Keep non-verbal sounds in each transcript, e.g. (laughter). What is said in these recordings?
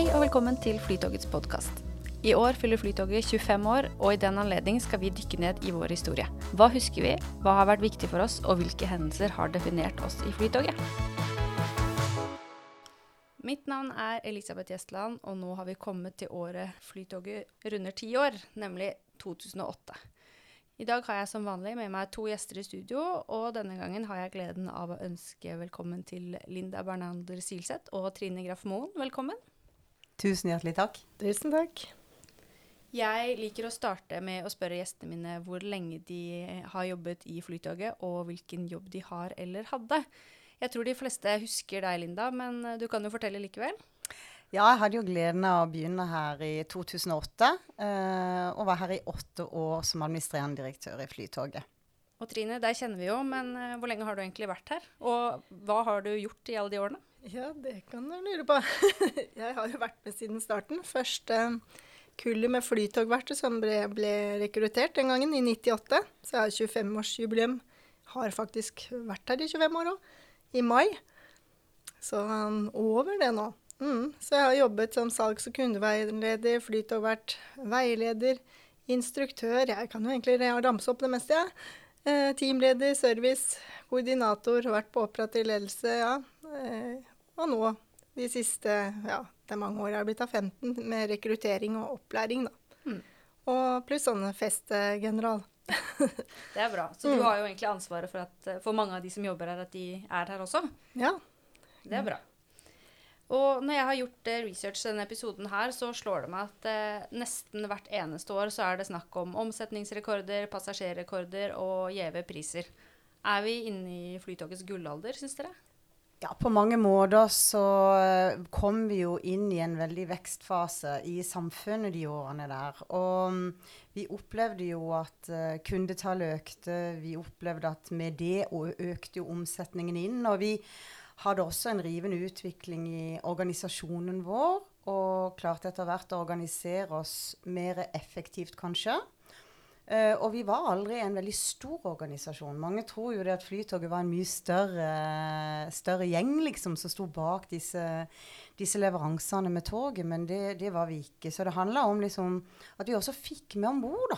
Hei og velkommen til Flytogets podkast. I år fyller Flytoget 25 år, og i den anledning skal vi dykke ned i vår historie. Hva husker vi, hva har vært viktig for oss, og hvilke hendelser har definert oss i Flytoget? Mitt navn er Elisabeth Gjestland, og nå har vi kommet til året Flytoget runder ti år, nemlig 2008. I dag har jeg som vanlig med meg to gjester i studio, og denne gangen har jeg gleden av å ønske velkommen til Linda Bernander Silseth og Trine Graff Moen. Velkommen. Tusen hjertelig takk. Tusen takk. Jeg liker å starte med å spørre gjestene mine hvor lenge de har jobbet i Flytoget, og hvilken jobb de har eller hadde. Jeg tror de fleste husker deg, Linda, men du kan jo fortelle likevel. Ja, jeg hadde jo gleden av å begynne her i 2008, eh, og var her i åtte år som administrerende direktør i Flytoget. Og Trine, deg kjenner vi jo, men eh, hvor lenge har du egentlig vært her? Og hva har du gjort i alle de årene? Ja, det kan du lure på. (laughs) jeg har jo vært med siden starten. Først eh, kullet med flytogverter som ble, ble, rekruttert den gangen, i 98. Så jeg har 25-årsjubileum. Har faktisk vært her i 25 år òg, i mai. Så han over det nå. Mm, så jeg har jobbet som salgs- og kundeveileder, flytogvert, veileder, instruktør. Jeg kan jo egentlig ramse opp det meste, jeg. Ja. Eh, teamleder, service, koordinator, vært på operativ ledelse, ja. Eh, og nå de siste ja, det er mange år jeg har blitt av 15 med rekruttering og opplæring, da. Mm. Og pluss sånne festgeneral. (laughs) det er bra. Så mm. du har jo egentlig ansvaret for, at, for mange av de som jobber her, at de er her også? Ja. Det er bra. Og når jeg har gjort eh, research denne episoden her, så slår det meg at eh, nesten hvert eneste år så er det snakk om omsetningsrekorder, passasjerrekorder og gjeve priser. Er vi inne i Flytogets gullalder, syns dere? Ja, på mange måter så eh, kom vi jo inn i en veldig vekstfase i samfunnet de årene der. Og um, vi opplevde jo at uh, kundetallet økte. Vi opplevde at med det økte jo omsetningen inn. Og vi hadde også en rivende utvikling i organisasjonen vår. Og klarte etter hvert å organisere oss mer effektivt, kanskje. Uh, og vi var aldri en veldig stor organisasjon. Mange tror jo det at Flytoget var en mye større, større gjeng liksom, som sto bak disse, disse leveransene med toget, men det, det, var vi ikke. Så det handla om liksom, at vi også fikk med om bord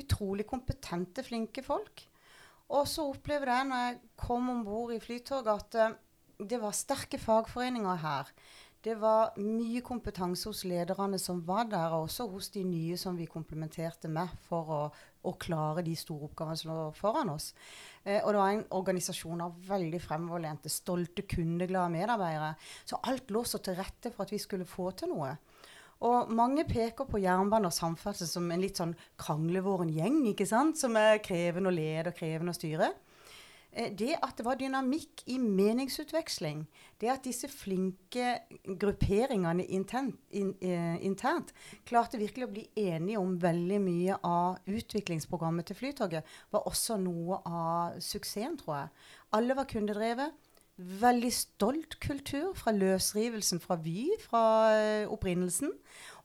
utrolig kompetente, flinke folk. Og så opplevde jeg når jeg kom om bord i Flytoget, at uh, det var sterke fagforeninger her. Det var mye kompetanse hos lederne som var der, og også hos de nye som vi komplementerte med for å, å klare de store oppgavene som lå foran oss. Eh, og det var en organisasjon av veldig fremoverlente, stolte, kundeglade medarbeidere. Så alt lå så til rette for at vi skulle få til noe. Og mange peker på jernbane og samferdsel som en litt sånn kranglevåren gjeng, ikke sant? som er krevende å lede og krevende å styre. Eh, det at det var dynamikk i meningsutveksling, det at disse flinke grupperingene internt, in, uh, internt, klarte virkelig å bli enige om veldig mye av utviklingsprogrammet til Flytoget, var også noe av suksessen, tror jeg. Alle var kundedrevet. Veldig stolt kultur fra løsrivelsen fra Vy, fra uh, opprinnelsen.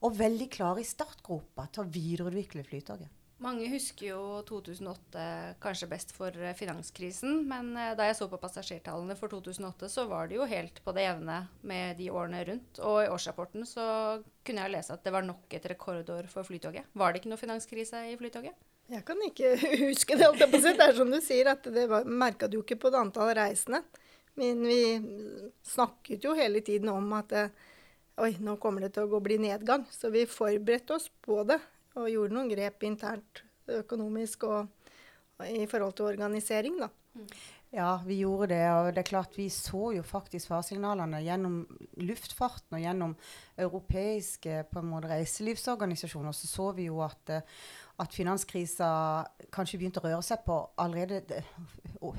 Og veldig klar i startgropa til å videreutvikle Flytoget. Mange husker jo 2008 kanskje best for eh, finanskrisen, men eh, da jeg så på passasjertallene for 2008, så var det jo helt på det jevne med de årene rundt. Og i årsrapporten så kunne jeg lese at det var nok et rekordår for Flytoget. Var det ikke noe finanskrise i Flytoget? Jeg kan ikke (laughs) huske det. Det er som du sier, at det merka du jo ikke på det antallet reisende. Men vi snakket jo hele tiden om at eh, oi, nå kommer det til å bli nedgang. Så vi forberedte oss på det og gjorde noen grep internt økonomisk og, og i forhold til organisering, da. Mm. Ja, vi gjorde det. Og det er klart vi så jo faktisk faresignalene gjennom luftfarten og gjennom europeiske på en måte, reiselivsorganisasjoner. Så så vi jo at, at finanskrisa kanskje begynte å røre seg på allerede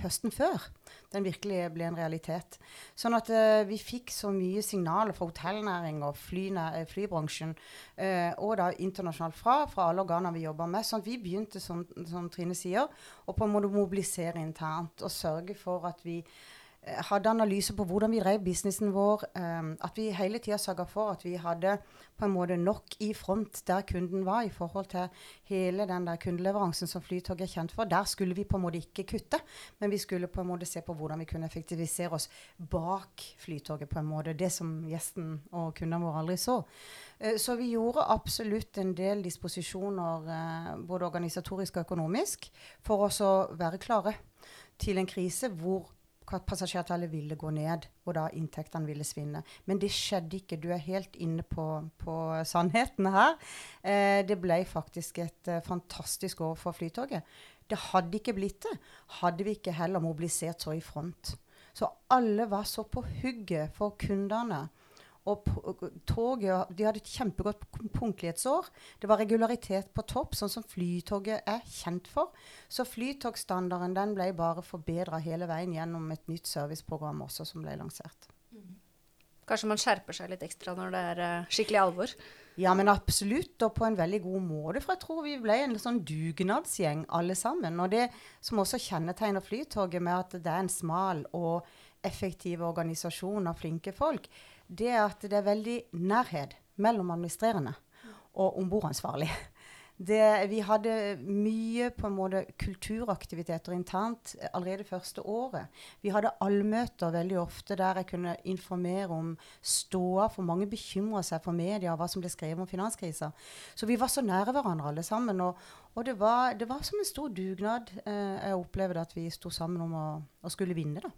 høsten før den virkelig ble en realitet. Sånn at uh, vi fikk så mye signaler fra hotellnæring og eh, flybransjen, uh, og da internasjonalt fra, fra alle organer vi jobber med. sånn at vi begynte, som, som Trine sier, å på en måte mobilisere internt og sørge for at vi hadde analyser på hvordan vi drev businessen vår. Um, at vi hele tida sørga for at vi hadde på en måte nok i front der kunden var, i forhold til hele den der kundeleveransen som Flytoget er kjent for. Der skulle vi på en måte ikke kutte, men vi skulle på en måte se på hvordan vi kunne effektivisere oss bak Flytoget, på en måte. Det som gjesten og kundene våre aldri så. Uh, så vi gjorde absolutt en del disposisjoner, uh, både organisatorisk og økonomisk, for oss å være klare til en krise hvor passasjertallet ville gå ned, og da inntektene ville svinne. Men det skjedde ikke. Du er helt inne på, på sannheten her. Eh, det ble faktisk et eh, fantastisk år for Flytoget. Det hadde ikke blitt det hadde vi ikke heller mobilisert så i front. Så alle var så på hugget for kundene. Og toget De hadde et kjempegodt punktlighetsår. Det var regularitet på topp, sånn som Flytoget er kjent for. Så flytogstandarden den ble bare forbedra hele veien gjennom et nytt serviceprogram også som ble lansert. Kanskje man skjerper seg litt ekstra når det er uh, skikkelig alvor? Ja, men absolutt, og på en veldig god måte. For jeg tror vi ble en sånn dugnadsgjeng alle sammen. Og det som også kjennetegner Flytoget, med at det er en smal og effektiv organisasjon av flinke folk, det er at det er veldig nærhet mellom administrerende og ombordansvarlig. vi hadde mye på en måte kulturaktiviteter internt allerede første året. Vi hadde allmøter veldig ofte der jeg kunne informere om ståa, for mange bekymra seg for media og hva som ble skrevet om finanskrisa. Så vi var så nære hverandre alle sammen. Og, og det, var, det, var, som en stor dugnad eh, jeg opplevde at vi sto sammen om å, å skulle vinne. da.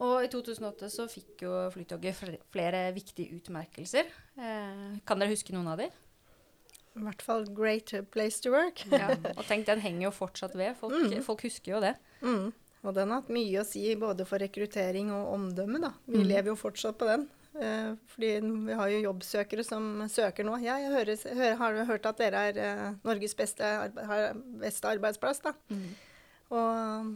Og i 2008 så fikk jo Flytoget flere viktige utmerkelser. Eh, kan dere huske noen av de? I hvert fall 'Great Place to Work'. ja, og tenk, den henger jo fortsatt ved. Folk, mm. folk husker jo det. Mm. Og den har hatt mye å si både for rekruttering og omdømme. da. Vi mm. lever jo fortsatt på den. Eh, fordi vi har jo jobbsøkere som søker nå. Ja, jeg høres, hører, har hørt at dere er eh, Norges beste, arbe beste arbeidsplass. da. Mm. Og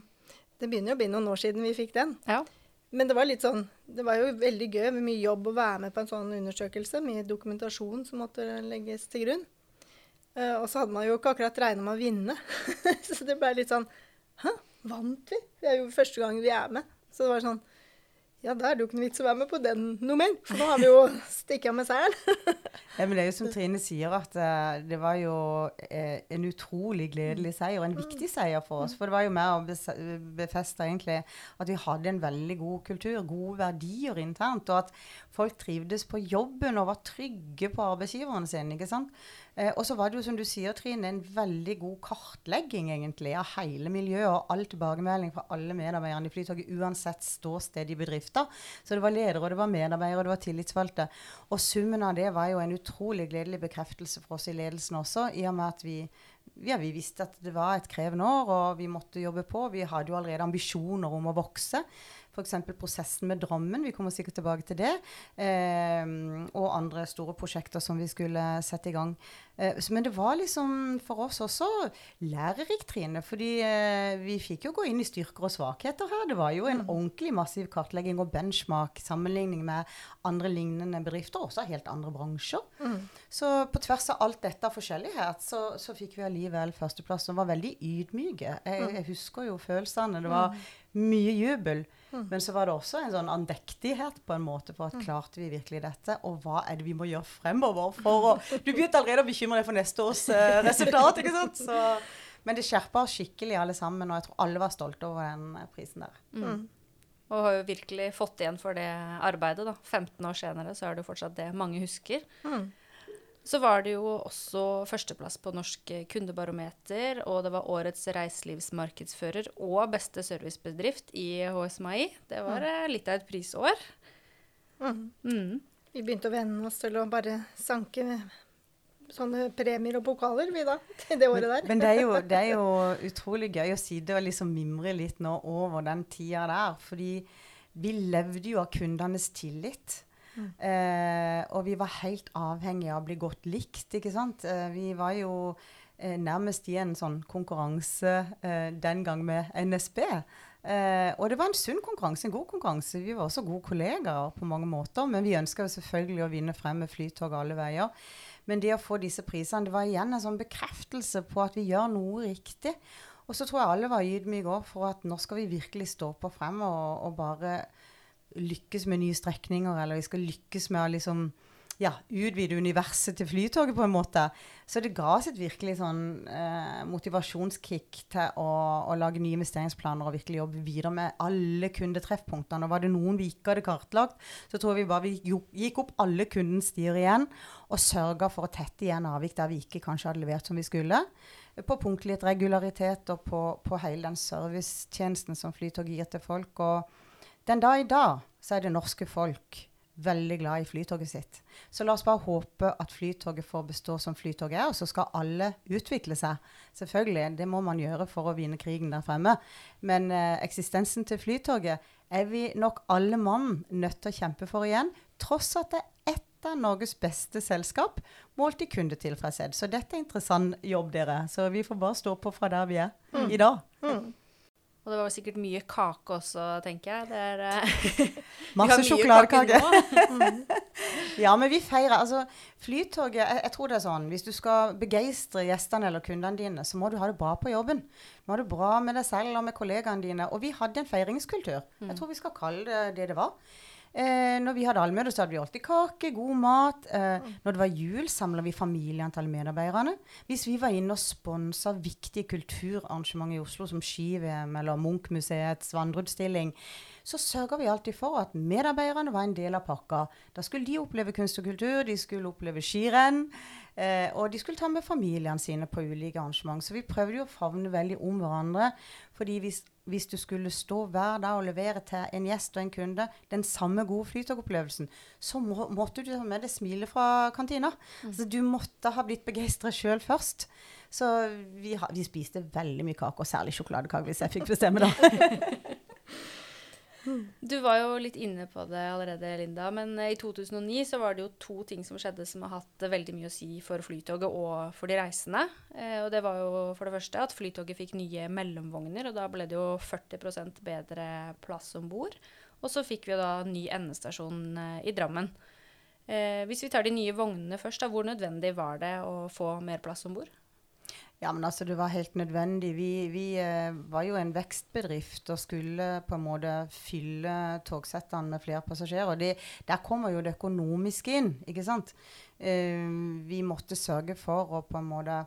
det begynner jo å bli noen år siden vi fikk den. Ja. Men det var litt sånn, det var jo veldig gøy med mye jobb å være med på en sånn undersøkelse. Mye dokumentasjon som måtte legges til grunn. Uh, og så hadde man jo ikke akkurat regna med å vinne. (laughs) så det ble litt sånn Hæ, vant vi? Det er jo første gang vi er med. Så det var sånn ja, da er det jo ikke noe vits å være med på den noe mer, for nå har vi jo stikket av med seieren. (laughs) ja, men det er jo som Trine sier, at uh, det var jo uh, en utrolig gledelig seier, og en viktig seier for oss. For det var jo mer å befeste egentlig at vi hadde en veldig god kultur, gode verdier internt, og at folk trivdes på jobben og var trygge på arbeidsgiverne sine. ikke sant? Eh, og så var det jo, som du sier, Trine, en veldig god kartlegging egentlig av hele miljøet og all tilbakemelding fra alle medarbeiderne i Flytoget, uansett ståsted i bedrifter. Så det var ledere, det var medarbeidere, det var tillitsvalgte. Og summen av det var jo en utrolig gledelig bekreftelse for oss i ledelsen også, i og med at vi ja, vi visste at det var et krevende år, og vi måtte jobbe på. Vi hadde jo allerede ambisjoner om å vokse. F.eks. prosessen med Drammen, vi kommer sikkert tilbake til det. Eh, og andre store prosjekter som vi skulle sette i gang. Eh, men det var liksom for oss også lærerikt, Trine. Fordi eh, vi fikk jo gå inn i styrker og svakheter her. Det var jo en mm. ordentlig massiv kartlegging og benchmark, sammenligning med andre lignende bedrifter, også helt andre bransjer. Mm. Så på tvers av alt dette av forskjellighet, så, så fikk vi allikevel førsteplass, som var veldig ydmyke. Jeg, mm. jeg husker jo følelsene. Det var mm. mye jubel. Mm. Men så var det også en sånn andektighet på en måte for at mm. klarte vi virkelig dette? Og hva er det vi må gjøre fremover for å (laughs) Du begynte allerede å bekymre deg for neste års uh, resultat, ikke sant? Så, men det skjerpa oss skikkelig alle sammen, og jeg tror alle var stolte over den eh, prisen der. Mm. mm. Og har jo virkelig fått igjen for det arbeidet, da. 15 år senere så er det jo fortsatt det mange husker. Mm. Så var det jo også førsteplass på Norsk kundebarometer, og det var årets reiselivsmarkedsfører og beste servicebedrift i HSMI. Det var mm. litt av et prisår. Mm. Mm. Vi begynte å venne oss til å bare sanke sånne premier og pokaler, vi da, (laughs) til det året der. Men, men det, er jo, det, er jo, utrolig gøy å sitte og liksom mimre litt nå over den tida der. Fordi vi levde jo av kundenes tillit. Eh, og vi var helt avhengige av å bli godt likt, ikke sant. Eh, vi var jo eh, nærmest i en sånn konkurranse eh, den gang med NSB. Eh, og det var en sunn konkurranse, en god konkurranse. Vi var også gode kollegaer på mange måter. Men vi ønska selvfølgelig å vinne frem med Flytog alle veier. Men det å få disse prisene, det var igjen en sånn bekreftelse på at vi gjør noe riktig. Og så tror jeg alle var ydmyke òg, for at nå skal vi virkelig stå på frem og, og bare lykkes med nye strekninger, eller vi skal lykkes med å liksom ja, utvide universet til Flytoget på en måte. Så det ga oss et virkelig sånn eh, motivasjonskick til å, å, lage nye investeringsplaner og virkelig jobbe videre med alle kundetreffpunktene. Og var det noen vi ikke hadde kartlagt, så tror jeg vi bare vi gikk opp alle kundens stier igjen og sørga for å tette igjen avvik der vi ikke kanskje hadde levert som vi skulle. På punktlighet, regularitet og på, på hele den servicetjenesten som Flytoget gir til folk. Og den dag i dag så er det norske folk veldig glad i Flytoget sitt. Så la oss bare håpe at Flytoget får bestå som Flytoget er, og så skal alle utvikle seg. Selvfølgelig, det må man gjøre for å vinne krigen der fremme. Men eh, eksistensen til Flytoget er vi nok alle mann nødt til å kjempe for igjen, tross at det er ett av Norges beste selskap målt i kundetilfredshet. Så dette er interessant jobb, dere. Så vi får bare stå på fra der vi er mm. i dag. Mm. Og det var sikkert mye kake også, tenker jeg. Det er, uh, (laughs) Masse sjokoladekake. (laughs) ja, men vi feirer. Altså, Flytoget jeg, jeg, tror det er sånn Hvis du skal begeistre gjestene eller kundene dine, så må du ha det bra på jobben. Du må ha det bra med deg selv og med kollegaene dine. Og vi hadde en feiringskultur. Mm. Jeg tror vi skal kalle det det det var. Eh, når vi hadde allmøte, så hadde vi alltid kake, god mat. Eh, mm. Når det var jul, samla vi familiene til medarbeiderne. Hvis vi var inne og sponsa viktige kulturarrangementer i Oslo, som ski-VM eller Munch-museets vandreutstilling, så sørga vi alltid for at medarbeiderne var en del av pakka. Da skulle de oppleve kunst og kultur, de skulle oppleve skirenn. Eh, og de skulle ta med familiene sine på ulike arrangement. Så vi prøvde jo å favne veldig om hverandre. fordi hvis, hvis, du skulle stå hver dag og levere til en gjest og en kunde den samme gode flytogopplevelsen, så må, måtte du ta med deg smilet fra kantina. Mm. Så du måtte ha blitt begeistra sjøl først. Så vi, ha, vi, spiste veldig mye kake, og særlig sjokoladekake, hvis jeg fikk bestemme, da. (laughs) Du var jo litt inne på det allerede, Linda. Men eh, i 2009 så var det jo to ting som skjedde som har hatt veldig mye å si for Flytoget og for de reisende. Eh, og det var jo for det første at Flytoget fikk nye mellomvogner, og da ble det jo 40 bedre plass om bord. Og så fikk vi da ny endestasjon eh, i Drammen. Eh, hvis vi tar de nye vognene først, da, hvor nødvendig var det å få mer plass om bord? Ja, men altså, det var helt nødvendig. Vi, vi eh, var jo en vekstbedrift og skulle på en måte fylle togsettene med flere passasjerer. Det, der kommer jo det økonomiske inn, ikke sant. Eh, vi måtte sørge for å på en måte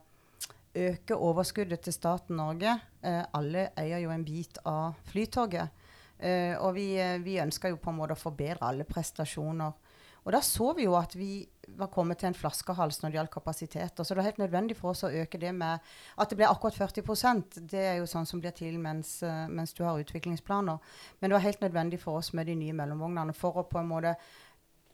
øke overskuddet til staten Norge. Eh, alle eier jo en bit av Flytoget. Eh, og vi, eh, vi ønska jo på en måte å forbedre alle prestasjoner. Og da så vi jo at vi var kommet til en flaskehals når det gjaldt kapasitet. Så det var helt nødvendig for oss å øke det med At det ble akkurat 40% det er jo sånn som blir til mens, uh, mens, du har utviklingsplaner. Men det var helt nødvendig for oss med de nye mellomvognene for å på en måte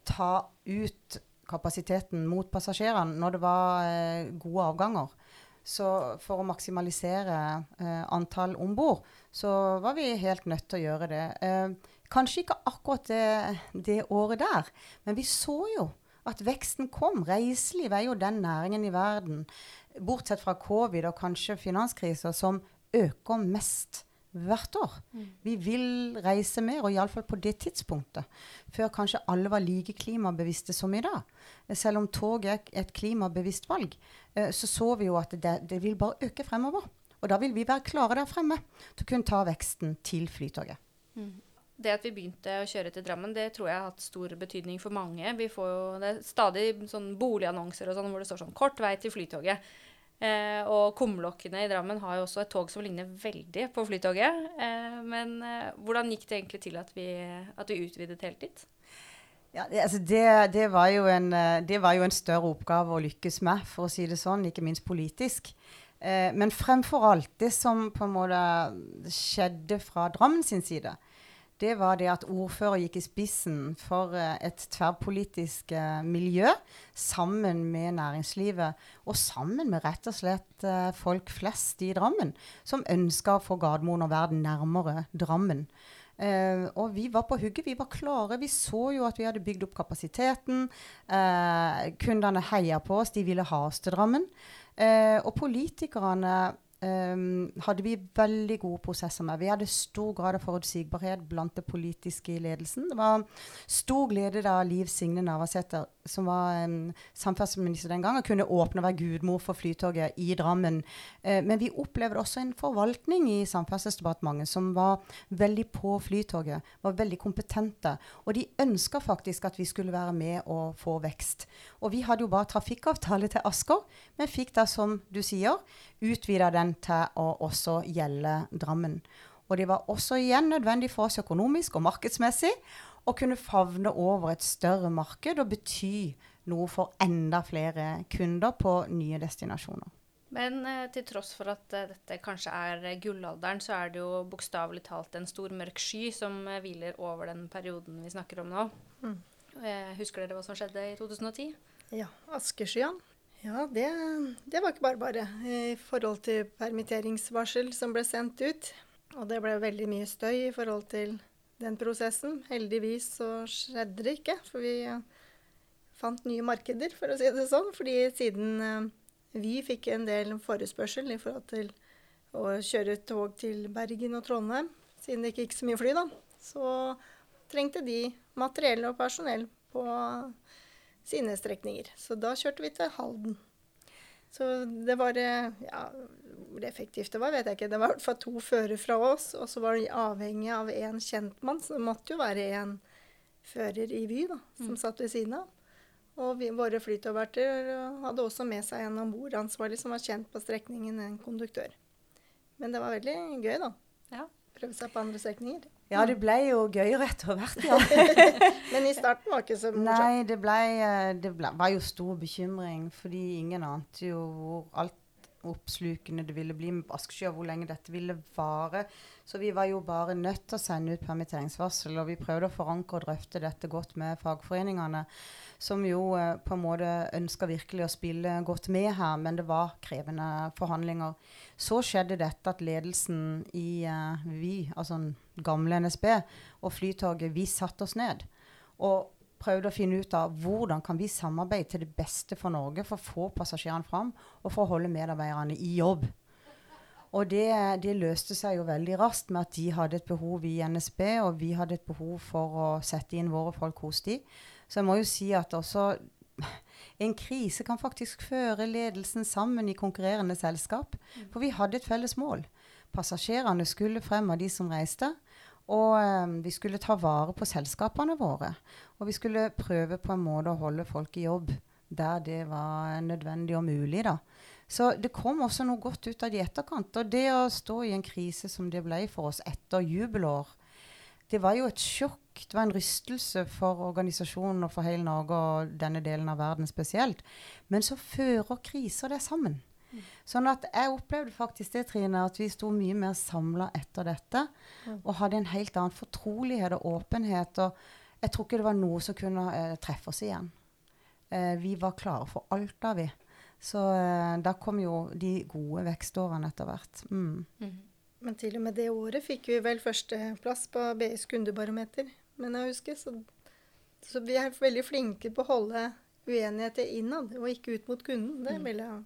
ta ut kapasiteten mot passasjerene når det var eh, gode avganger. Så for å maksimalisere eh, antall om bord, så var vi helt nødt til å gjøre det. Uh, Kanskje ikke akkurat det, det året der, men vi så jo at veksten kom. Reiseliv er jo den næringen i verden, bortsett fra covid og kanskje finanskriser, som øker mest hvert år. Mm. Vi vil reise mer, og iallfall på det tidspunktet. Før kanskje alle var like klimabevisste som i dag. Selv om tog er et klimabevisst valg, eh, så så vi jo at det, det vil bare øke fremover. Og da vil vi være klare der fremme til å kunne ta veksten til Flytoget. Mm det at vi begynte å kjøre til Drammen, det tror jeg har hatt stor betydning for mange. Vi får jo det er stadig sånn boligannonser og sånn hvor det står sånn 'kort vei til Flytoget'. Eh, og kumlokkene i Drammen har jo også et tog som ligner veldig på Flytoget. Eh, men eh, hvordan gikk det egentlig til at vi, at vi utvidet helt dit? Ja, det, altså det, det, var en, eh, det, var jo en, større oppgave å lykkes med, for å si det sånn, ikke minst politisk. Eh, men fremfor alt, det som på en måte skjedde fra Drammen sin side, det var det at ordfører gikk i spissen for uh, et tverrpolitisk uh, miljø sammen med næringslivet, og sammen med rett og slett uh, folk flest i Drammen, som ønska å få Gardermoen og verden nærmere Drammen. og vi var på hugget, vi var klare. Vi så jo at vi hadde bygd opp kapasiteten. kundene heia på oss, de ville ha oss til Drammen. og politikerne um, hadde vi veldig gode prosesser med. Vi hadde stor grad av forutsigbarhet blant det politiske i ledelsen. Det var stor glede da Liv Signe Navarsete, som var um, samferdselsminister den gangen, kunne åpne og være gudmor for Flytoget i Drammen. Uh, men vi opplevde også en forvaltning i Samferdselsdepartementet som var veldig på Flytoget, var veldig kompetente. Og de ønska faktisk at vi skulle være med og få vekst. Og vi hadde jo bare trafikkavtale til Asker, men fikk da, som du sier, utvida den til å også gjelde Drammen. Og det var også igjen nødvendig for oss økonomisk og markedsmessig å kunne favne over et større marked og bety noe for enda flere kunder på nye destinasjoner. Men eh, til tross for at eh, dette kanskje er eh, gullalderen, så er det jo bokstavelig talt en stor mørk sky som eh, hviler over den perioden vi snakker om nå. Mm. Eh, husker dere hva som skjedde i 2010? Ja, Askeskyan. Ja, det, det var ikke bare bare i forhold til permitteringsvarsel som ble sendt ut. Og det ble veldig mye støy i forhold til den prosessen. Heldigvis så skjedde det ikke, for vi eh, fant nye markeder, for å si det sånn. Fordi siden eh, vi fikk en del forespørsel i forhold til å kjøre tog til Bergen og Trondheim, siden det ikke gikk så mye fly, da, så trengte de materiell og personell på sine strekninger. Så da kjørte vi til Halden. Så det var eh, ja, Hvor effektivt det var, vet jeg ikke. Det var i hvert fall to førere fra oss, og så var de avhengig av én kjentmann. Så det måtte jo være en fører i Vy da, som Mm. satt ved siden av. Og vi, våre flytoverter hadde også med seg en ombordansvarlig som var kjent på strekningen, en konduktør. Men det var veldig gøy, da. Ja. Prøve seg på andre strekninger. Ja, det ble jo gøyere etter hvert, ja. (laughs) Men i starten var det ikke så morsomt. Nei, det, ble, eh, det ble, var jo stor bekymring, fordi ingen ante jo hvor alt oppslukende det ville bli med Askesky, og hvor lenge dette ville vare. Så vi var jo bare nødt til å sende ut permitteringsvarsel, og vi prøvde å forankre og drøfte dette godt med fagforeningene, som jo eh, på en måte ønska virkelig å spille godt med her, men det var krevende forhandlinger. Så skjedde dette at ledelsen i eh, Vy, altså gamle NSB, og Flytoget, vi satte oss ned. Og prøvde å finne ut av hvordan kan vi samarbeide til det beste for Norge for å få passasjerene fram og for å holde medarbeiderne i jobb. Og det, det løste seg jo veldig raskt med at de hadde et behov i NSB, og vi hadde et behov for å sette inn våre folk hos de. Så jeg må jo si at også en krise kan faktisk føre ledelsen sammen i konkurrerende selskap. For vi hadde et felles mål. Passasjerene skulle frem av de som reiste. Og eh, vi skulle ta vare på selskapene våre. Og vi skulle prøve på en måte å holde folk i jobb der det var nødvendig og mulig. da. Så det kom også noe godt ut av det i etterkant. Og det å stå i en krise som det ble for oss etter jubelår, det var jo et sjokk. Det var en rystelse for organisasjonen og for hele Norge og denne delen av verden spesielt. Men så fører kriser det sammen. Sånn at jeg opplevde faktisk det, Trine, at vi sto mye mer samla etter dette. Og hadde en helt annen fortrolighet og åpenhet. Og jeg tror ikke det var noe som kunne eh, treffe oss igjen. Eh, vi var klare for alt da, vi. Så eh, da kom jo de gode vekstårene etter hvert. Mm. Mhm. Men til og med det året fikk vi vel førsteplass på BIs kundebarometer, men jeg husker. Så, så vi er veldig flinke på å holde uenigheter innad, og ikke ut mot kunden. Det Mm. vil jeg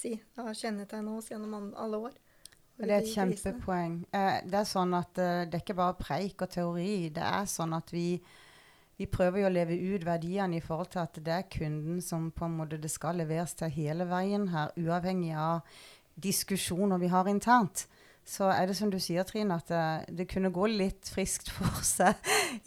si. Det har kjennetegna oss gjennom alle år. Og det er et kjempepoeng. Eh, det er sånn at eh, det er ikke bare preik og teori. Det er sånn at vi, vi prøver jo å leve ut verdiene i forhold til at det er kunden som på en måte det skal leveres til hele veien her, uavhengig av diskusjoner vi har internt. Så er det som du sier, Trine, at det, det kunne gå litt friskt (laughs) for seg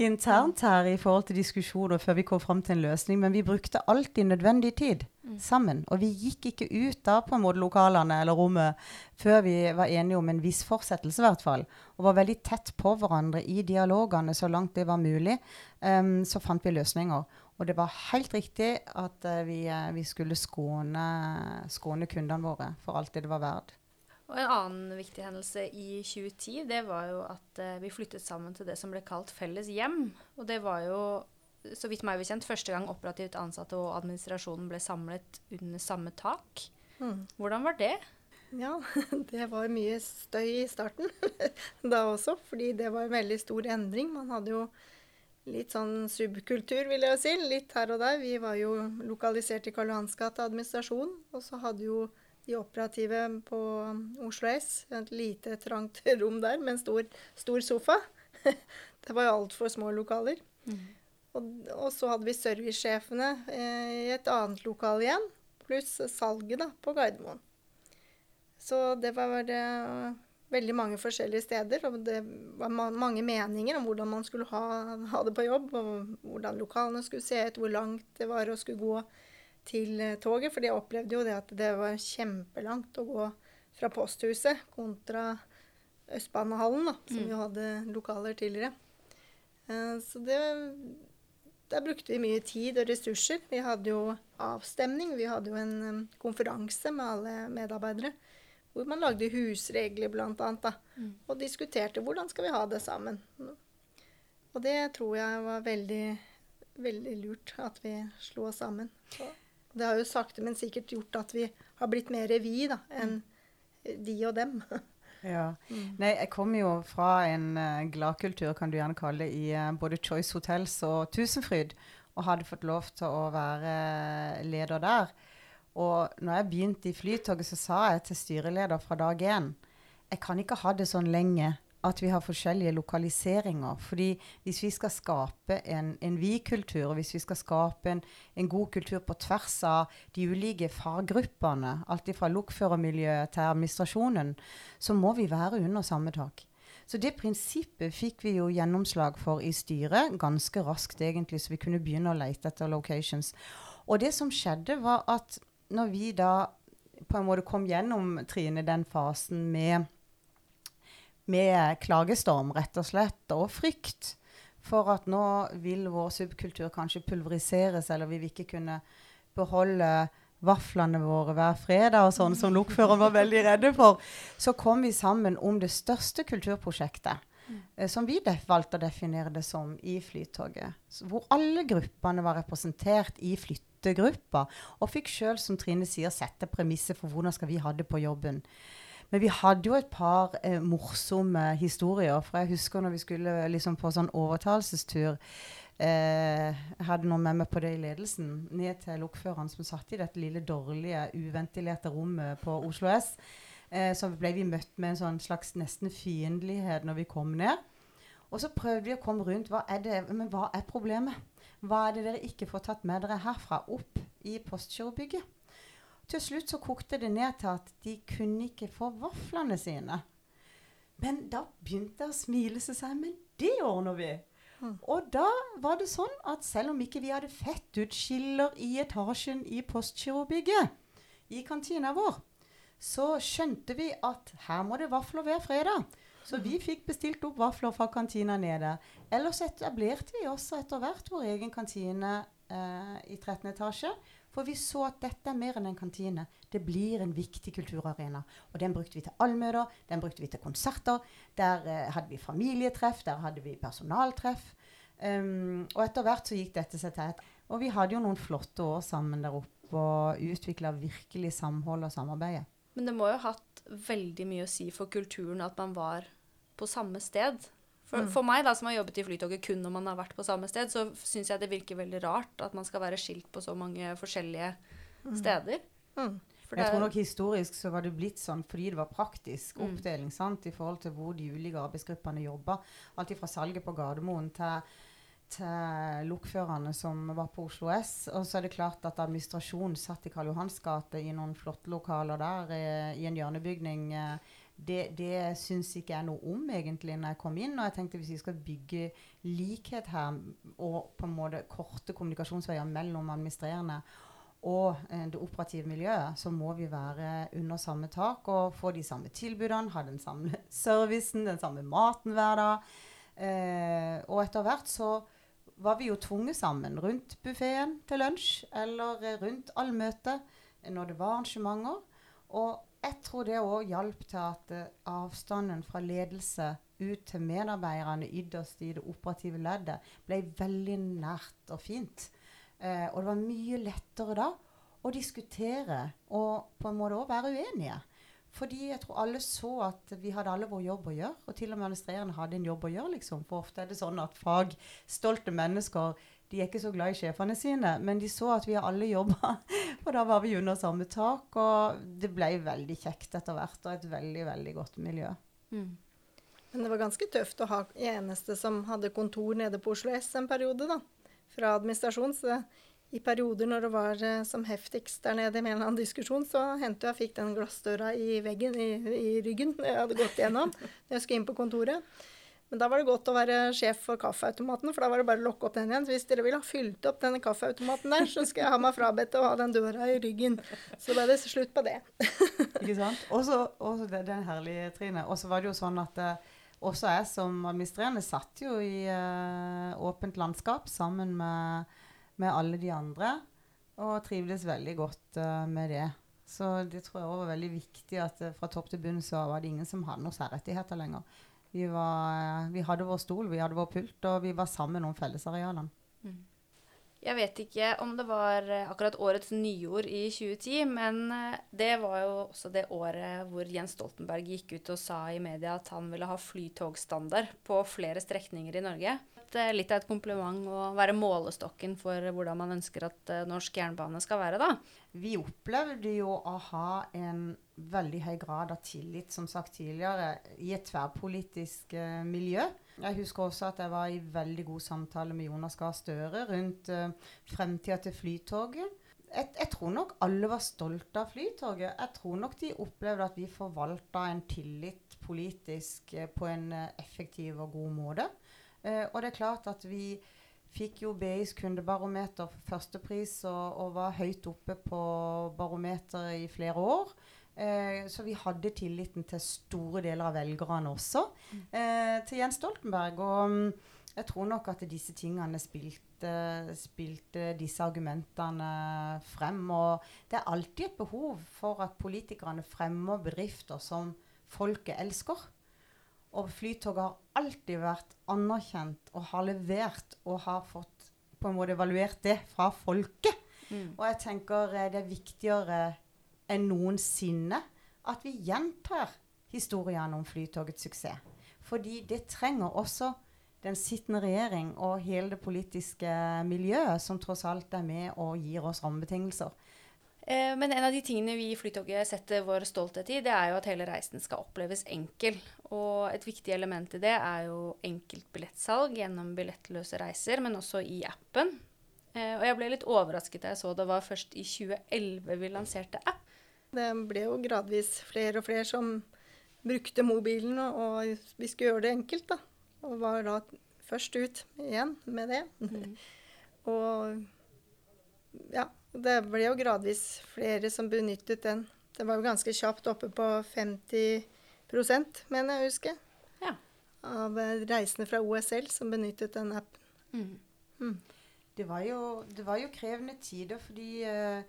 internt her i forhold til diskusjoner før vi kom fram til en løsning. Men vi brukte alltid nødvendig tid sammen. Og vi gikk ikke ut da på en måte lokalene eller rommet før vi var enige om en viss fortsettelse, i hvert fall. Og var veldig tett på hverandre i dialogene så langt det var mulig. Um, så fant vi løsninger. Og det var helt riktig at uh, vi, uh, vi skulle skåne, skåne kundene våre for alt det det var verdt. Og en annen viktig hendelse i 2010, det var jo at eh, vi flyttet sammen til det som ble kalt Felles hjem. Og det var jo, så vidt meg bekjent, første gang operativt ansatte og administrasjonen ble samlet under samme tak. Mm. Hvordan var det? Ja, (laughs) det var mye støy i starten (laughs) da også, fordi det var en veldig stor endring. Man hadde jo litt sånn subkultur, vil jeg si, litt her og der. Vi var jo lokalisert i Karl Johans gate administrasjon, og så hadde jo de operative på Oslo S. Et lite, trangt (laughs) rom der med en stor, stor sofa. (laughs) det var jo altfor små lokaler. Mm. Og, og, så hadde vi servicesjefene eh, i et annet lokal igjen, pluss salget da, på Gardermoen. Så det var eh, veldig mange forskjellige steder, og det var ma mange meninger om hvordan man skulle ha, ha, det på jobb, og hvordan lokalene skulle se ut, hvor langt det var å skulle gå til uh, toget. For jeg opplevde jo det at det var kjempelangt å gå fra posthuset kontra Østbanehallen, da, som mm. jo hadde lokaler tidligere. Uh, så det der brukte vi mye tid og ressurser. Vi hadde jo avstemning. Vi hadde jo en konferanse med alle medarbeidere hvor man lagde husregler bl.a. Mm. Og diskuterte hvordan skal vi ha det sammen. Og det tror jeg var veldig, veldig lurt at vi slo oss sammen. Og det har jo sakte, men sikkert gjort at vi har blitt mer vi da, enn de og dem. (laughs) ja. Mm. Nei, jeg kommer jo fra en uh, gladkultur, kan du gjerne kalle det, i uh, både Choice Hotels og Tusenfryd. Og hadde fått lov til å være leder der. Og når jeg begynte i Flytoget, så sa jeg til styreleder fra dag én jeg kan ikke ha det sånn lenge at vi har forskjellige lokaliseringer. fordi hvis vi skal skape en, en vi-kultur, og hvis vi skal skape en, en, god kultur på tvers av de ulike faggruppene, alt fra lokførermiljøet til administrasjonen, så må vi være under samme tak. Så det prinsippet fikk vi jo gjennomslag for i styret ganske raskt, egentlig, så vi kunne begynne å lete etter locations. Og det som skjedde, var at når vi da på en måte kom gjennom, Trine, den fasen med, med klagestorm, rett og slett, og frykt for at nå vil vår subkultur kanskje pulveriseres, eller vi vil ikke kunne beholde vaflene våre hver fredag, og sånn som lokføreren var veldig redde for, så kom vi sammen om det største kulturprosjektet. Eh, som vi valgte å definere det som i Flytoget. hvor alle gruppene var representert i flyttegruppa. og fikk sjøl, som Trine sier, sette premisset for hvordan skal vi ha det på jobben. Men vi hadde jo et par eh, morsomme historier. For jeg husker når vi skulle liksom på sånn overtalelsestur eh, hadde noen med meg på det i ledelsen. Ned til lokføreren som satt i dette lille dårlige, uventilerte rommet på Oslo S. Eh, så ble vi møtt med en sånn slags nesten fiendtlighet når vi kom ned. Og så prøvde vi å komme rundt. Hva er det, men hva er problemet? Hva er det dere ikke får tatt med dere herfra opp i postgirobygget? Til slutt så kokte det ned til at de kunne ikke få vaflene sine. Men da begynte jeg å smile seg seg, men det ordner vi. Mm. Og da var det sånn at selv om ikke vi hadde skiller i etasjen i postgirobygget, i kantina vår, så skjønte vi at her må det vafler hver fredag. Så vi fikk bestilt opp vafler fra kantina nede. Ellers etablerte vi også etter hvert vår egen kantine eh, i 13. etasje. For vi så at dette er mer enn en kantine. Det blir en viktig kulturarena. Og den brukte vi til allmøter, den brukte vi til konserter. Der eh, hadde vi familietreff, der hadde vi personaltreff. Um, og etter hvert så gikk dette seg til. Og vi hadde jo noen flotte år sammen der oppe og utvikla virkelig samhold og samarbeid. Men det må jo ha hatt veldig mye å si for kulturen at man var på samme sted. For, mm. for, meg, da, som har jobbet i Flytoget kun når man har vært på samme sted, så syns jeg det virker veldig rart at man skal være skilt på så mange forskjellige mm. steder. Mm. jeg tror nok historisk så var det blitt sånn fordi det var praktisk mm. oppdeling sant, i forhold til hvor de ulike arbeidsgruppene jobba. Alt fra salget på Gardermoen til til lokførerne som var på Oslo S. Og så er det klart at administrasjonen satt i Karl Johans gate i noen flotte lokaler der, i, i en hjørnebygning. Eh, det, det syns ikke jeg noe om egentlig når jeg kom inn. Og jeg tenkte hvis vi skal bygge likhet her, og på en måte korte kommunikasjonsveier mellom administrerende og eh, det operative miljøet, så må vi være under samme tak og få de samme tilbudene, ha den samme (laughs) servicen, den samme maten hver dag. Eh, og etter hvert så var vi jo tvunget sammen rundt buffeen til lunsj eller rundt allmøtet når det var arrangementer. Og jeg tror det òg hjalp til at uh, avstanden fra ledelse ut til medarbeiderne ytterst i det operative leddet ble veldig nært og fint. Eh, og det var mye lettere da å diskutere og på en måte òg være uenige. Fordi jeg tror alle så at vi hadde alle vår jobb å gjøre. Og til og med administrerende hadde en jobb å gjøre, liksom. For ofte er det sånn at fagstolte mennesker de er ikke så glad i sjefene sine, men de så at vi alle jobba. (laughs) Og da var vi under samme tak, og det ble veldig kjekt etter hvert. Og et veldig, veldig godt miljø. Mm. Men det var ganske tøft å ha eneste som hadde kontor nede på Oslo S en periode, da. Fra administrasjon. Så i perioder når det var eh, som heftigst der nede i en eller annen diskusjon, så hendte jeg fikk den glassdøra i veggen i, i ryggen jeg hadde gått gjennom når jeg skulle inn på kontoret. Men da var det godt å være sjef for kaffeautomaten, for da var det bare å lokke opp den igjen. Så hvis dere vil ha fylt opp denne kaffeautomaten der, så skal jeg ha meg frabedt å ha den døra i ryggen. Så ble det slutt på det. (laughs) Ikke sant? Og så det, herlige er herlig, Trine. Og så var det jo sånn at uh, også jeg som administrerende satt jo i uh, åpent landskap sammen med med alle de andre. Og trivdes veldig godt uh, med det. Så det tror jeg var veldig viktig at fra topp til bunn så var det ingen som hadde noen særrettigheter lenger. Vi, var, vi, hadde vår stol, vi hadde vår pult, og vi var sammen om fellesarealene. Mm. Jeg vet ikke om det var akkurat årets nyord i 2010, men det var jo også det året hvor Jens Stoltenberg gikk ut og sa i media at han ville ha flytogstandard på flere strekninger i Norge litt av et kompliment å være målestokken for hvordan man ønsker at norsk jernbane skal være, da. Vi opplevde jo å ha en veldig høy grad av tillit, som sagt tidligere, i et tverrpolitisk uh, miljø. Jeg husker også at jeg var i veldig god samtale med Jonas Gahr Støre rundt uh, fremtida til Flytoget. Jeg, jeg, tror nok alle var stolte av Flytoget. Jeg tror nok de opplevde at vi forvalta en tillit politisk på en effektiv og god måte. Eh, og det er klart at vi fikk jo BIs kundebarometer førstepris og, og var høyt oppe på barometeret i flere år. Eh, så vi hadde tilliten til store deler av velgerne også, mm. eh, til Jens Stoltenberg. Og um, jeg tror nok at disse tingene spilte, spilte, disse argumentene frem. Og det er alltid et behov for at politikerne fremmer bedrifter som folket elsker. Og Flytoget har alltid vært anerkjent og har levert og har fått på en måte evaluert det fra folket. Mm. Og jeg tenker eh, det er viktigere enn noensinne at vi gjentar historiene om Flytogets suksess. Fordi det trenger også den sittende regjering og hele det politiske miljøet, som tross alt er med og gir oss rammebetingelser. Eh, men en av de tingene vi i Flytoget setter vår stolthet i, det er jo at hele reisen skal oppleves enkel. Og et viktig element i det er jo enkelt billettsalg gjennom billettløse reiser, men også i appen. Eh, og jeg ble litt overrasket da jeg så det var først i 2011 vi lanserte app. Det ble jo gradvis flere og flere som brukte mobilen, og vi skulle gjøre det enkelt, da. Og var da først ut igjen med det. Mm. (laughs) og ja, det ble jo gradvis flere som benyttet den. Det var jo ganske kjapt oppe på 50 mener jeg å huske. Ja. Av eh, reisende fra OSL som benyttet den appen. Mm. Mm. Det, var jo, det, var jo, krevende tider, fordi uh,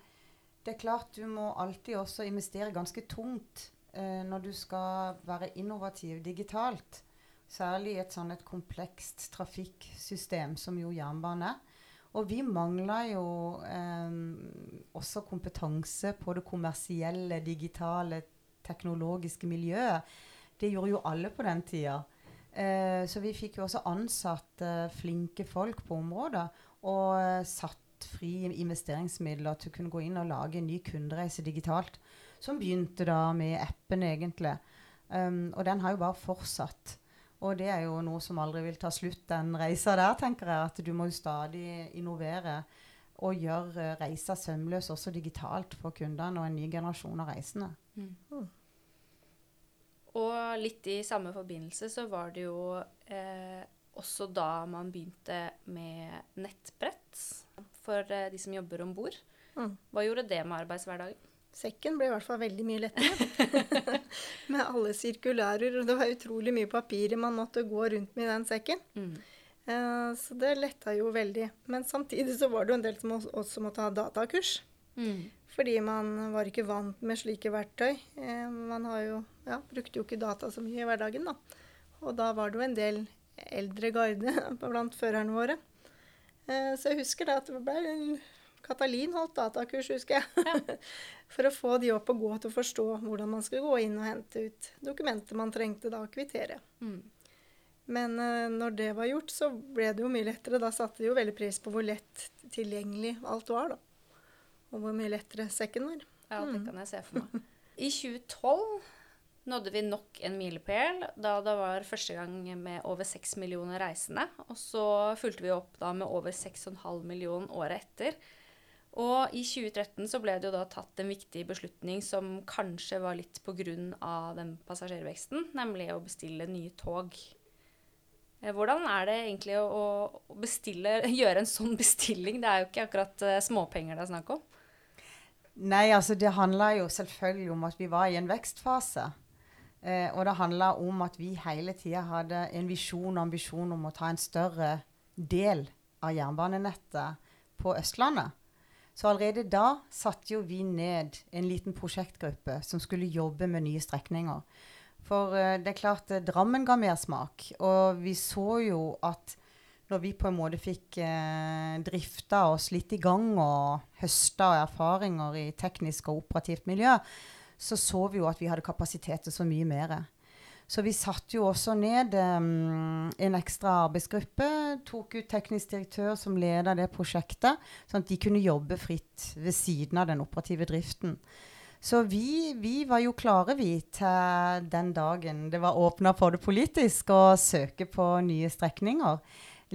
det er klart du må alltid også investere ganske tungt eh, når du skal være innovativ digitalt. Særlig i et sånn et komplekst trafikksystem som jo jernbane er. Og vi mangla jo eh, også kompetanse på det kommersielle, digitale, teknologiske miljøet. Det gjorde jo alle på den tida. Eh, så vi fikk jo også ansatt eh, flinke folk på området. Og eh, satt fri investeringsmidler til å kunne gå inn og lage en ny kundereise digitalt. Som begynte da med appen, egentlig. Um, og den har jo bare fortsatt. Og det er jo noe som aldri vil ta slutt, den reisa der, tenker jeg. At du må jo stadig innovere og gjøre reisa sømløs også digitalt for kundene og en ny generasjon av reisende. Mm. Mm. Og litt i samme forbindelse så var det jo eh, også da man begynte med nettbrett for eh, de som jobber om bord. Mm. Hva gjorde det med arbeidshverdagen? Sekken ble i hvert fall veldig mye lettere. (laughs) med alle sirkulærer. Og det var utrolig mye papirer man måtte gå rundt med i den sekken. Mm. Uh, så det letta jo veldig. Men samtidig så var det jo en del som også måtte ha datakurs. Mm. Fordi man var ikke vant med slike verktøy. Uh, man har jo, ja, brukte jo ikke data så mye i hverdagen, da. Og da var det jo en del eldre garde (laughs) blant førerne våre. Uh, så jeg husker da at det ble en Katalin holdt datakurs, husker jeg. Ja. (laughs) For å få de opp og gå til å forstå hvordan man skulle gå inn og hente ut dokumenter man trengte da å kvittere. Mm. Men uh, når det var gjort, så ble det jo mye lettere. Da satte de jo veldig pris på hvor lett tilgjengelig alt var, da. Og hvor mye lettere sekken var. Ja, det kan jeg se for meg. I 2012 nådde vi nok en milepæl da det var første gang med over 6 millioner reisende. Og så fulgte vi opp da med over 6,5 millioner året etter. Og i 2013 så ble det jo da tatt en viktig beslutning som kanskje var litt pga. den passasjerveksten, nemlig å bestille nye tog. Eh, hvordan er det egentlig å, bestille, (laughs) gjøre en sånn bestilling? Det er jo ikke akkurat uh, småpenger det er snakk om. Nei, altså det handla jo selvfølgelig om at vi var i en vekstfase. Eh, og det handla om at vi hele tida hadde en visjon og ambisjon om å ta en større del av jernbanenettet på Østlandet. Så allerede da satte jo vi ned en liten prosjektgruppe som skulle jobbe med nye strekninger. For eh, det er klart, eh, Drammen ga mersmak. Og vi så jo at når vi på en måte fikk eh, drifta oss litt i gang og høsta erfaringer i teknisk og operativt miljø, så så vi jo at vi hadde kapasitet til så mye mer. Så vi satte jo også ned um, en ekstra arbeidsgruppe. Tok ut teknisk direktør som leda det prosjektet, sånn at de kunne jobbe fritt ved siden av den operative driften. Så vi, vi var jo klare, vi, til den dagen det var åpna for det politisk, å søke på nye strekninger.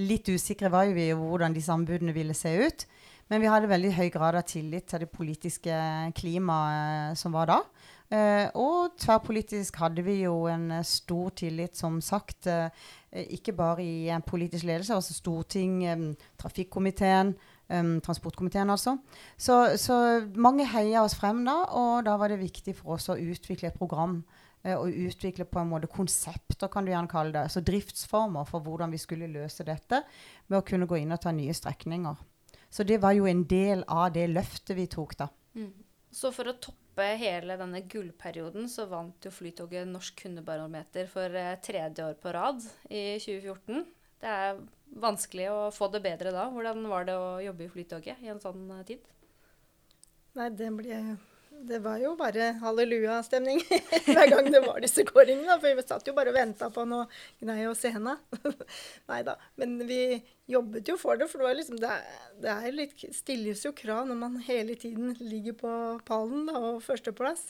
Litt usikre var jo vi hvordan disse anbudene ville se ut. Men vi hadde veldig høy grad av tillit til det politiske klimaet som var da. Uh, og tverrpolitisk hadde vi jo en uh, stor tillit, som sagt. Uh, ikke bare i politisk ledelse, altså storting, um, trafikkomiteen, um, transportkomiteen altså. Så, så, mange heia oss frem da, og da var det viktig for oss å utvikle et program. og utvikle på en måte konsepter, kan du gjerne kalle det. Altså driftsformer for hvordan vi skulle løse dette med å kunne gå inn og ta nye strekninger. Så det var jo en del av det løftet vi tok da. Mm. Så for å toppe hele denne gullperioden så vant jo Flytoget Norsk kundebarometer for eh, tredje år på rad i 2014. Det er vanskelig å få det bedre da. Hvordan var det å jobbe i Flytoget i en sånn eh, tid? Nei, det ble det var jo bare hallelujastemning (laughs) hver gang det var disse kåringene. For vi satt jo bare og venta på noe gnei og sena. Nei da. Men vi jobbet jo for det, for det, liksom, det, det er litt, stilles jo krav når man hele tiden ligger på pallen da, og førsteplass.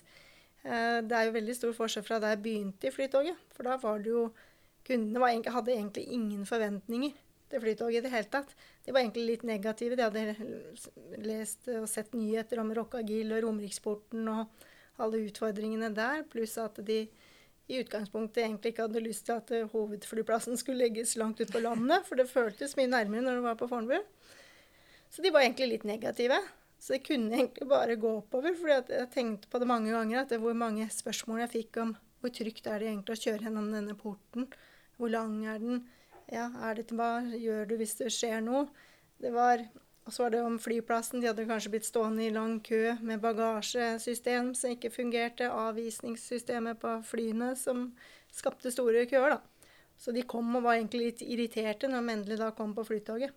Eh, det er jo veldig stor forskjell fra da jeg begynte i Flytoget. For da var det jo Kundene var, hadde egentlig ingen forventninger til Flytoget i det hele tatt. De var egentlig litt negative. De hadde lest og sett nyheter om Rockagil og Romeriksporten og alle utfordringene der, pluss at de i utgangspunktet egentlig ikke hadde lyst til at eh, hovedflyplassen skulle legges langt ut på landet, for det føltes mye nærmere når det var på Fornebu. Så de var egentlig litt negative. Så det kunne egentlig bare gå oppover. for jeg tenkte på det mange ganger, at det hvor mange spørsmål jeg fikk om hvor trygt er det egentlig å kjøre gjennom denne porten. Hvor lang er den? Ja, er det, hva gjør du hvis det skjer noe? Det var, og så var det om flyplassen. De hadde kanskje blitt stående i lang kø med bagasjesystem som ikke fungerte. Avvisningssystemet på flyene som skapte store køer, da. Så de kom og var egentlig litt irriterte når de endelig da kom på flytoget.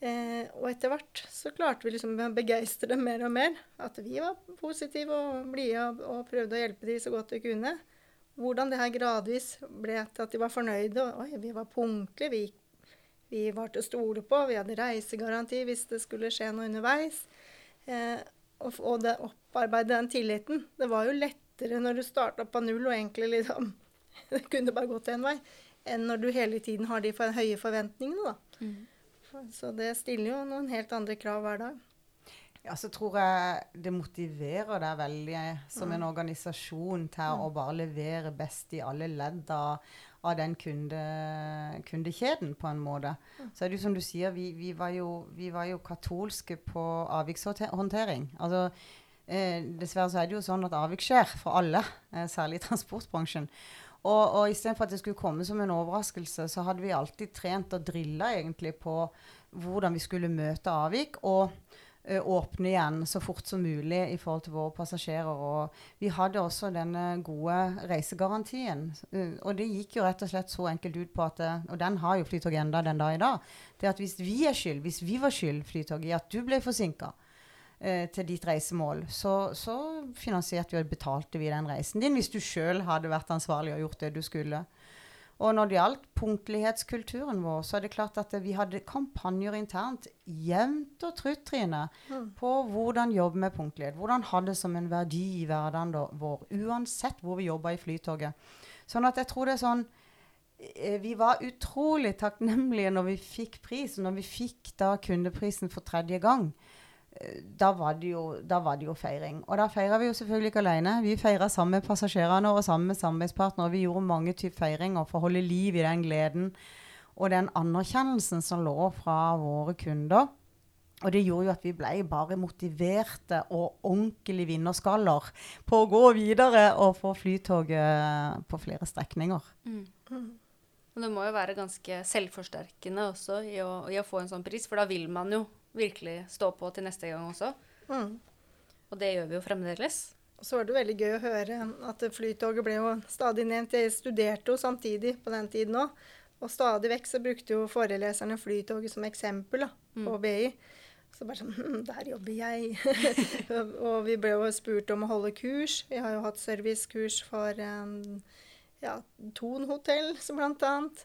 Eh, og etter hvert så klarte vi liksom å begeistre dem mer og mer. At vi var positive og blide og, og prøvde å hjelpe dem så godt vi kunne hvordan det her gradvis ble til at de var fornøyde. Oi, vi var punktlige, vi, vi, var til å stole på, vi hadde reisegaranti hvis det skulle skje noe underveis. Eh, og, og det opparbeide den tilliten. Det var jo lettere når du starta på null og egentlig liksom (laughs) Det kunne bare gått én vei. Enn når du hele tiden har de høye forventningene, da. Mm. Så det stiller jo noen helt andre krav hver dag. Ja, så tror jeg det motiverer deg veldig som en organisasjon til å bare levere best i alle ledd av, av den kunde, kundekjeden, på en måte. Så er det jo som du sier, vi, vi, var, jo, vi var, jo, katolske på avvikshåndtering. Altså, eh, dessverre så er det jo sånn at avvik skjer for alle, eh, særlig i transportbransjen. Og, og istedenfor at det skulle komme som en overraskelse, så hadde vi alltid trent og drilla egentlig på hvordan vi skulle møte avvik. og åpne igjen så fort som mulig i forhold til våre passasjerer. Og vi hadde også denne gode reisegarantien. Eh, og det gikk jo rett og slett så enkelt ut på at Og den har jo Flytoget enda den dag i dag. Det at hvis vi er skyld, hvis vi var skyld, Flytoget, i at du ble forsinka eh, til ditt reisemål, så, så finansierte vi og betalte vi den reisen din hvis du sjøl hadde vært ansvarlig og gjort det du skulle. Og når det gjaldt punktlighetskulturen vår, så er det klart at vi hadde kampanjer internt jevnt og trutt, Trine, mm. på hvordan jobbe med punktlighet. Hvordan ha det som en verdi i hverdagen vår, uansett hvor vi jobba i Flytoget. Sånn at jeg tror det er sånn eh, vi var utrolig takknemlige når vi fikk pris, når vi fikk da kundeprisen for tredje gang da var, jo, da var, det jo, feiring. Og da feira vi jo selvfølgelig ikke alene. Vi feira sammen med passasjerene og sammen med samarbeidspartnere. Vi gjorde mange typer feiringer for å holde liv i den gleden og den anerkjennelsen som lå fra våre kunder. Og det gjorde jo at vi ble bare motiverte og ordentlig vinnerskaller på å gå videre og få flytoget på flere strekninger. Mm. Og det må jo være ganske selvforsterkende også i å, i å få en sånn pris, for da vil man jo virkelig stå på til neste gang også. Mm. Og det gjør vi jo fremdeles. Så var det veldig gøy å høre at Flytoget ble jo stadig nevnt. Jeg studerte jo samtidig på den tiden òg. Og stadig vekk så brukte jo foreleserne Flytoget som eksempel da, mm. på BI. Så bare sånn hm, Der jobber jeg. (laughs) og vi ble jo spurt om å holde kurs. Vi har jo hatt servicekurs for um, ja, Thon hotell, blant annet.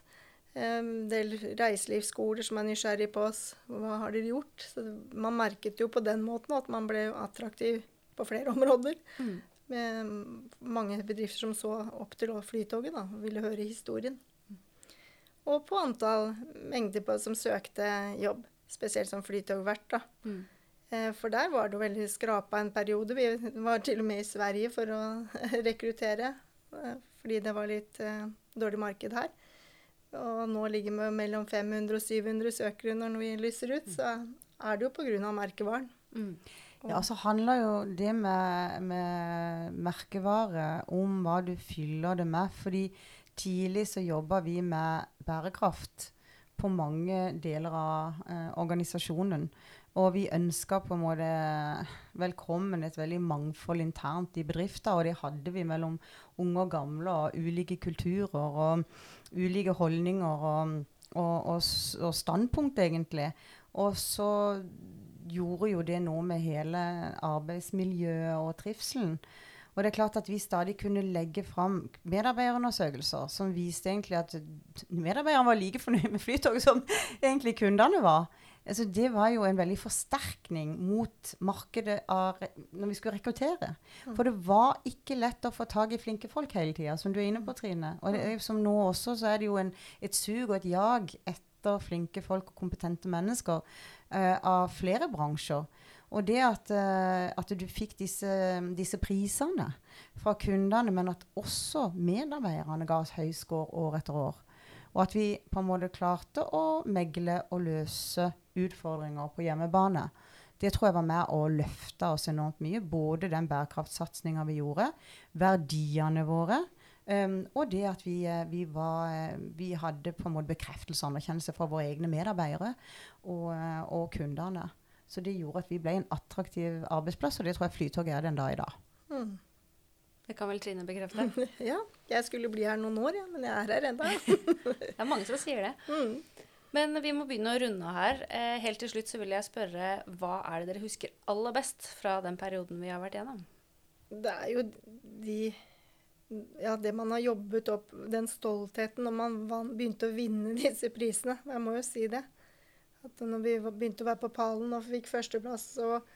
En del reiselivsskoler som er nysgjerrig på oss. Hva har dere gjort? Så man merket jo på den måten at man ble attraktiv på flere (laughs) områder. Mm. Med mange bedrifter som så opp til Flytoget da, og ville høre historien. Og på antall mengder på som søkte jobb, spesielt som flytogvert. Mm. Eh, for der var det veldig skrapa en periode. Vi var til og med i Sverige for å (laughs) rekruttere, eh, fordi det var litt eh, dårlig marked her. Og nå ligger vi mellom 500 og 700 søkere når vi lyser ut. Så er det jo pga. merkevaren. Mm. Ja, så handler jo det med, med, merkevare om hva du fyller det med. fordi tidlig så jobber vi med bærekraft på mange deler av eh, organisasjonen. Og vi ønska på en måte velkommen et veldig mangfold internt i bedrifter. Og det hadde vi mellom unge og gamle og ulike kulturer. og ulike holdninger og, og, og, og standpunkt, egentlig. Og så gjorde jo det noe med hele arbeidsmiljøet og trivselen. Og det er klart at vi stadig kunne legge fram medarbeiderundersøkelser som viste egentlig at medarbeiderne var like fornøyd med Flytoget som egentlig kundene var. Altså, det var jo en veldig forsterkning mot markedet av, når vi skulle rekruttere. Mm. For det var ikke lett å få tak i flinke folk hele tida, som du er inne på, Trine. Og det som nå også, så er det jo en, et sug og et jag etter flinke folk og kompetente mennesker uh, av flere bransjer. Og det at, uh, at du fikk disse, disse, prisene fra kundene, men at også medarbeiderne ga oss høy score år etter år. Og at vi på en måte klarte å megle og løse utfordringer på hjemmebane. Det tror jeg var med å løfte oss enormt mye. Både den bærekraftsatsinga vi gjorde, verdiene våre, um, og det at vi, eh, vi, var, eh, vi, hadde på en måte bekreftelse og anerkjennelse fra våre egne medarbeidere og, eh, og, kundene. Så det gjorde at vi ble en attraktiv arbeidsplass, og det tror jeg Flytoget er den dag i dag. Det kan vel Trine bekrefte? (laughs) ja. Jeg skulle bli her noen år, ja, men jeg er her ennå. (laughs) det er mange som sier det. Mm. Men vi må begynne å runde her. Eh, helt til slutt så vil jeg spørre hva er det dere husker aller best fra den perioden vi har vært gjennom? Det er jo de Ja, det man har jobbet opp, den stoltheten når man van, begynte å vinne disse prisene. Jeg må jo si det. At når vi begynte å være på pallen og fikk førsteplass og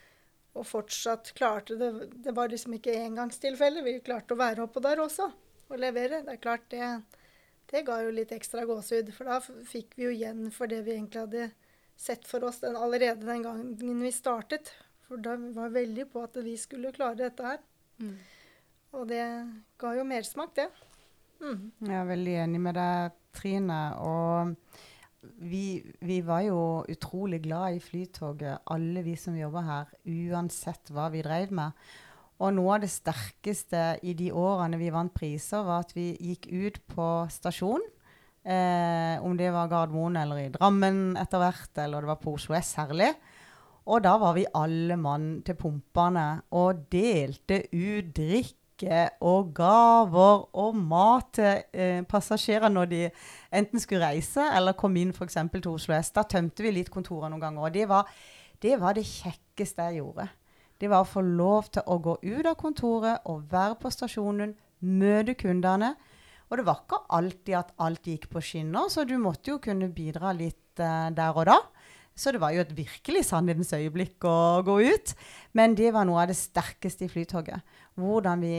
og fortsatt klarte det Det var liksom ikke engangstilfelle. Vi klarte å være oppå der også og levere. Det er klart det, det ga jo litt ekstra gåsehud. For da fikk vi jo igjen for det vi egentlig hadde sett for oss den, allerede den gangen vi startet. For da var vi veldig på at vi skulle klare dette her. Mm. Og det ga jo mersmak, det. Mm. Jeg er veldig enig med deg, Trine. Og vi, vi, var jo utrolig glad i Flytoget, alle vi som jobber her, uansett hva vi drev med. Og noe av det sterkeste i de årene vi vant priser, var at vi gikk ut på stasjon. Eh, om det var Gardermoen eller i Drammen etter hvert, eller det var på Oslo S særlig. Og da var vi alle mann til pumpene og delte ut drikk drikke og gaver og mat til eh, passasjerer når de enten skulle reise eller kom inn f.eks. til Oslo S. Da tømte vi litt kontoret noen ganger. Og det var, det var det kjekkeste jeg gjorde. Det var å få lov til å gå ut av kontoret og være på stasjonen, møte kundene. Og det var ikke alltid at alt gikk på skinner, så du måtte jo kunne bidra litt eh, der og da. Så det var jo et virkelig sannhetens øyeblikk å gå ut. Men det var noe av det sterkeste i Flytoget. Hvordan vi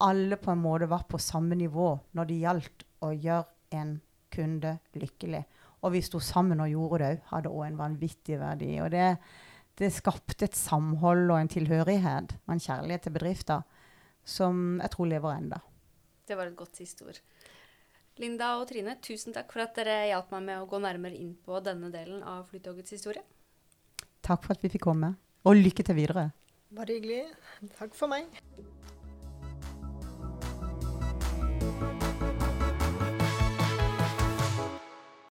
alle på en måte var på samme nivå når det gjaldt å gjøre en kunde lykkelig. Og vi sto sammen og gjorde det òg. Hadde òg en vanvittig verdi. Og det, det skapte et samhold og en tilhørighet og en kjærlighet til bedrifter som jeg tror lever enda. Det var et godt siste ord. Linda og Trine, tusen takk for at dere hjalp meg med å gå nærmere inn på denne delen av Flytogets historie. Takk for at vi fikk komme, og lykke til videre. Bare hyggelig. Takk for meg.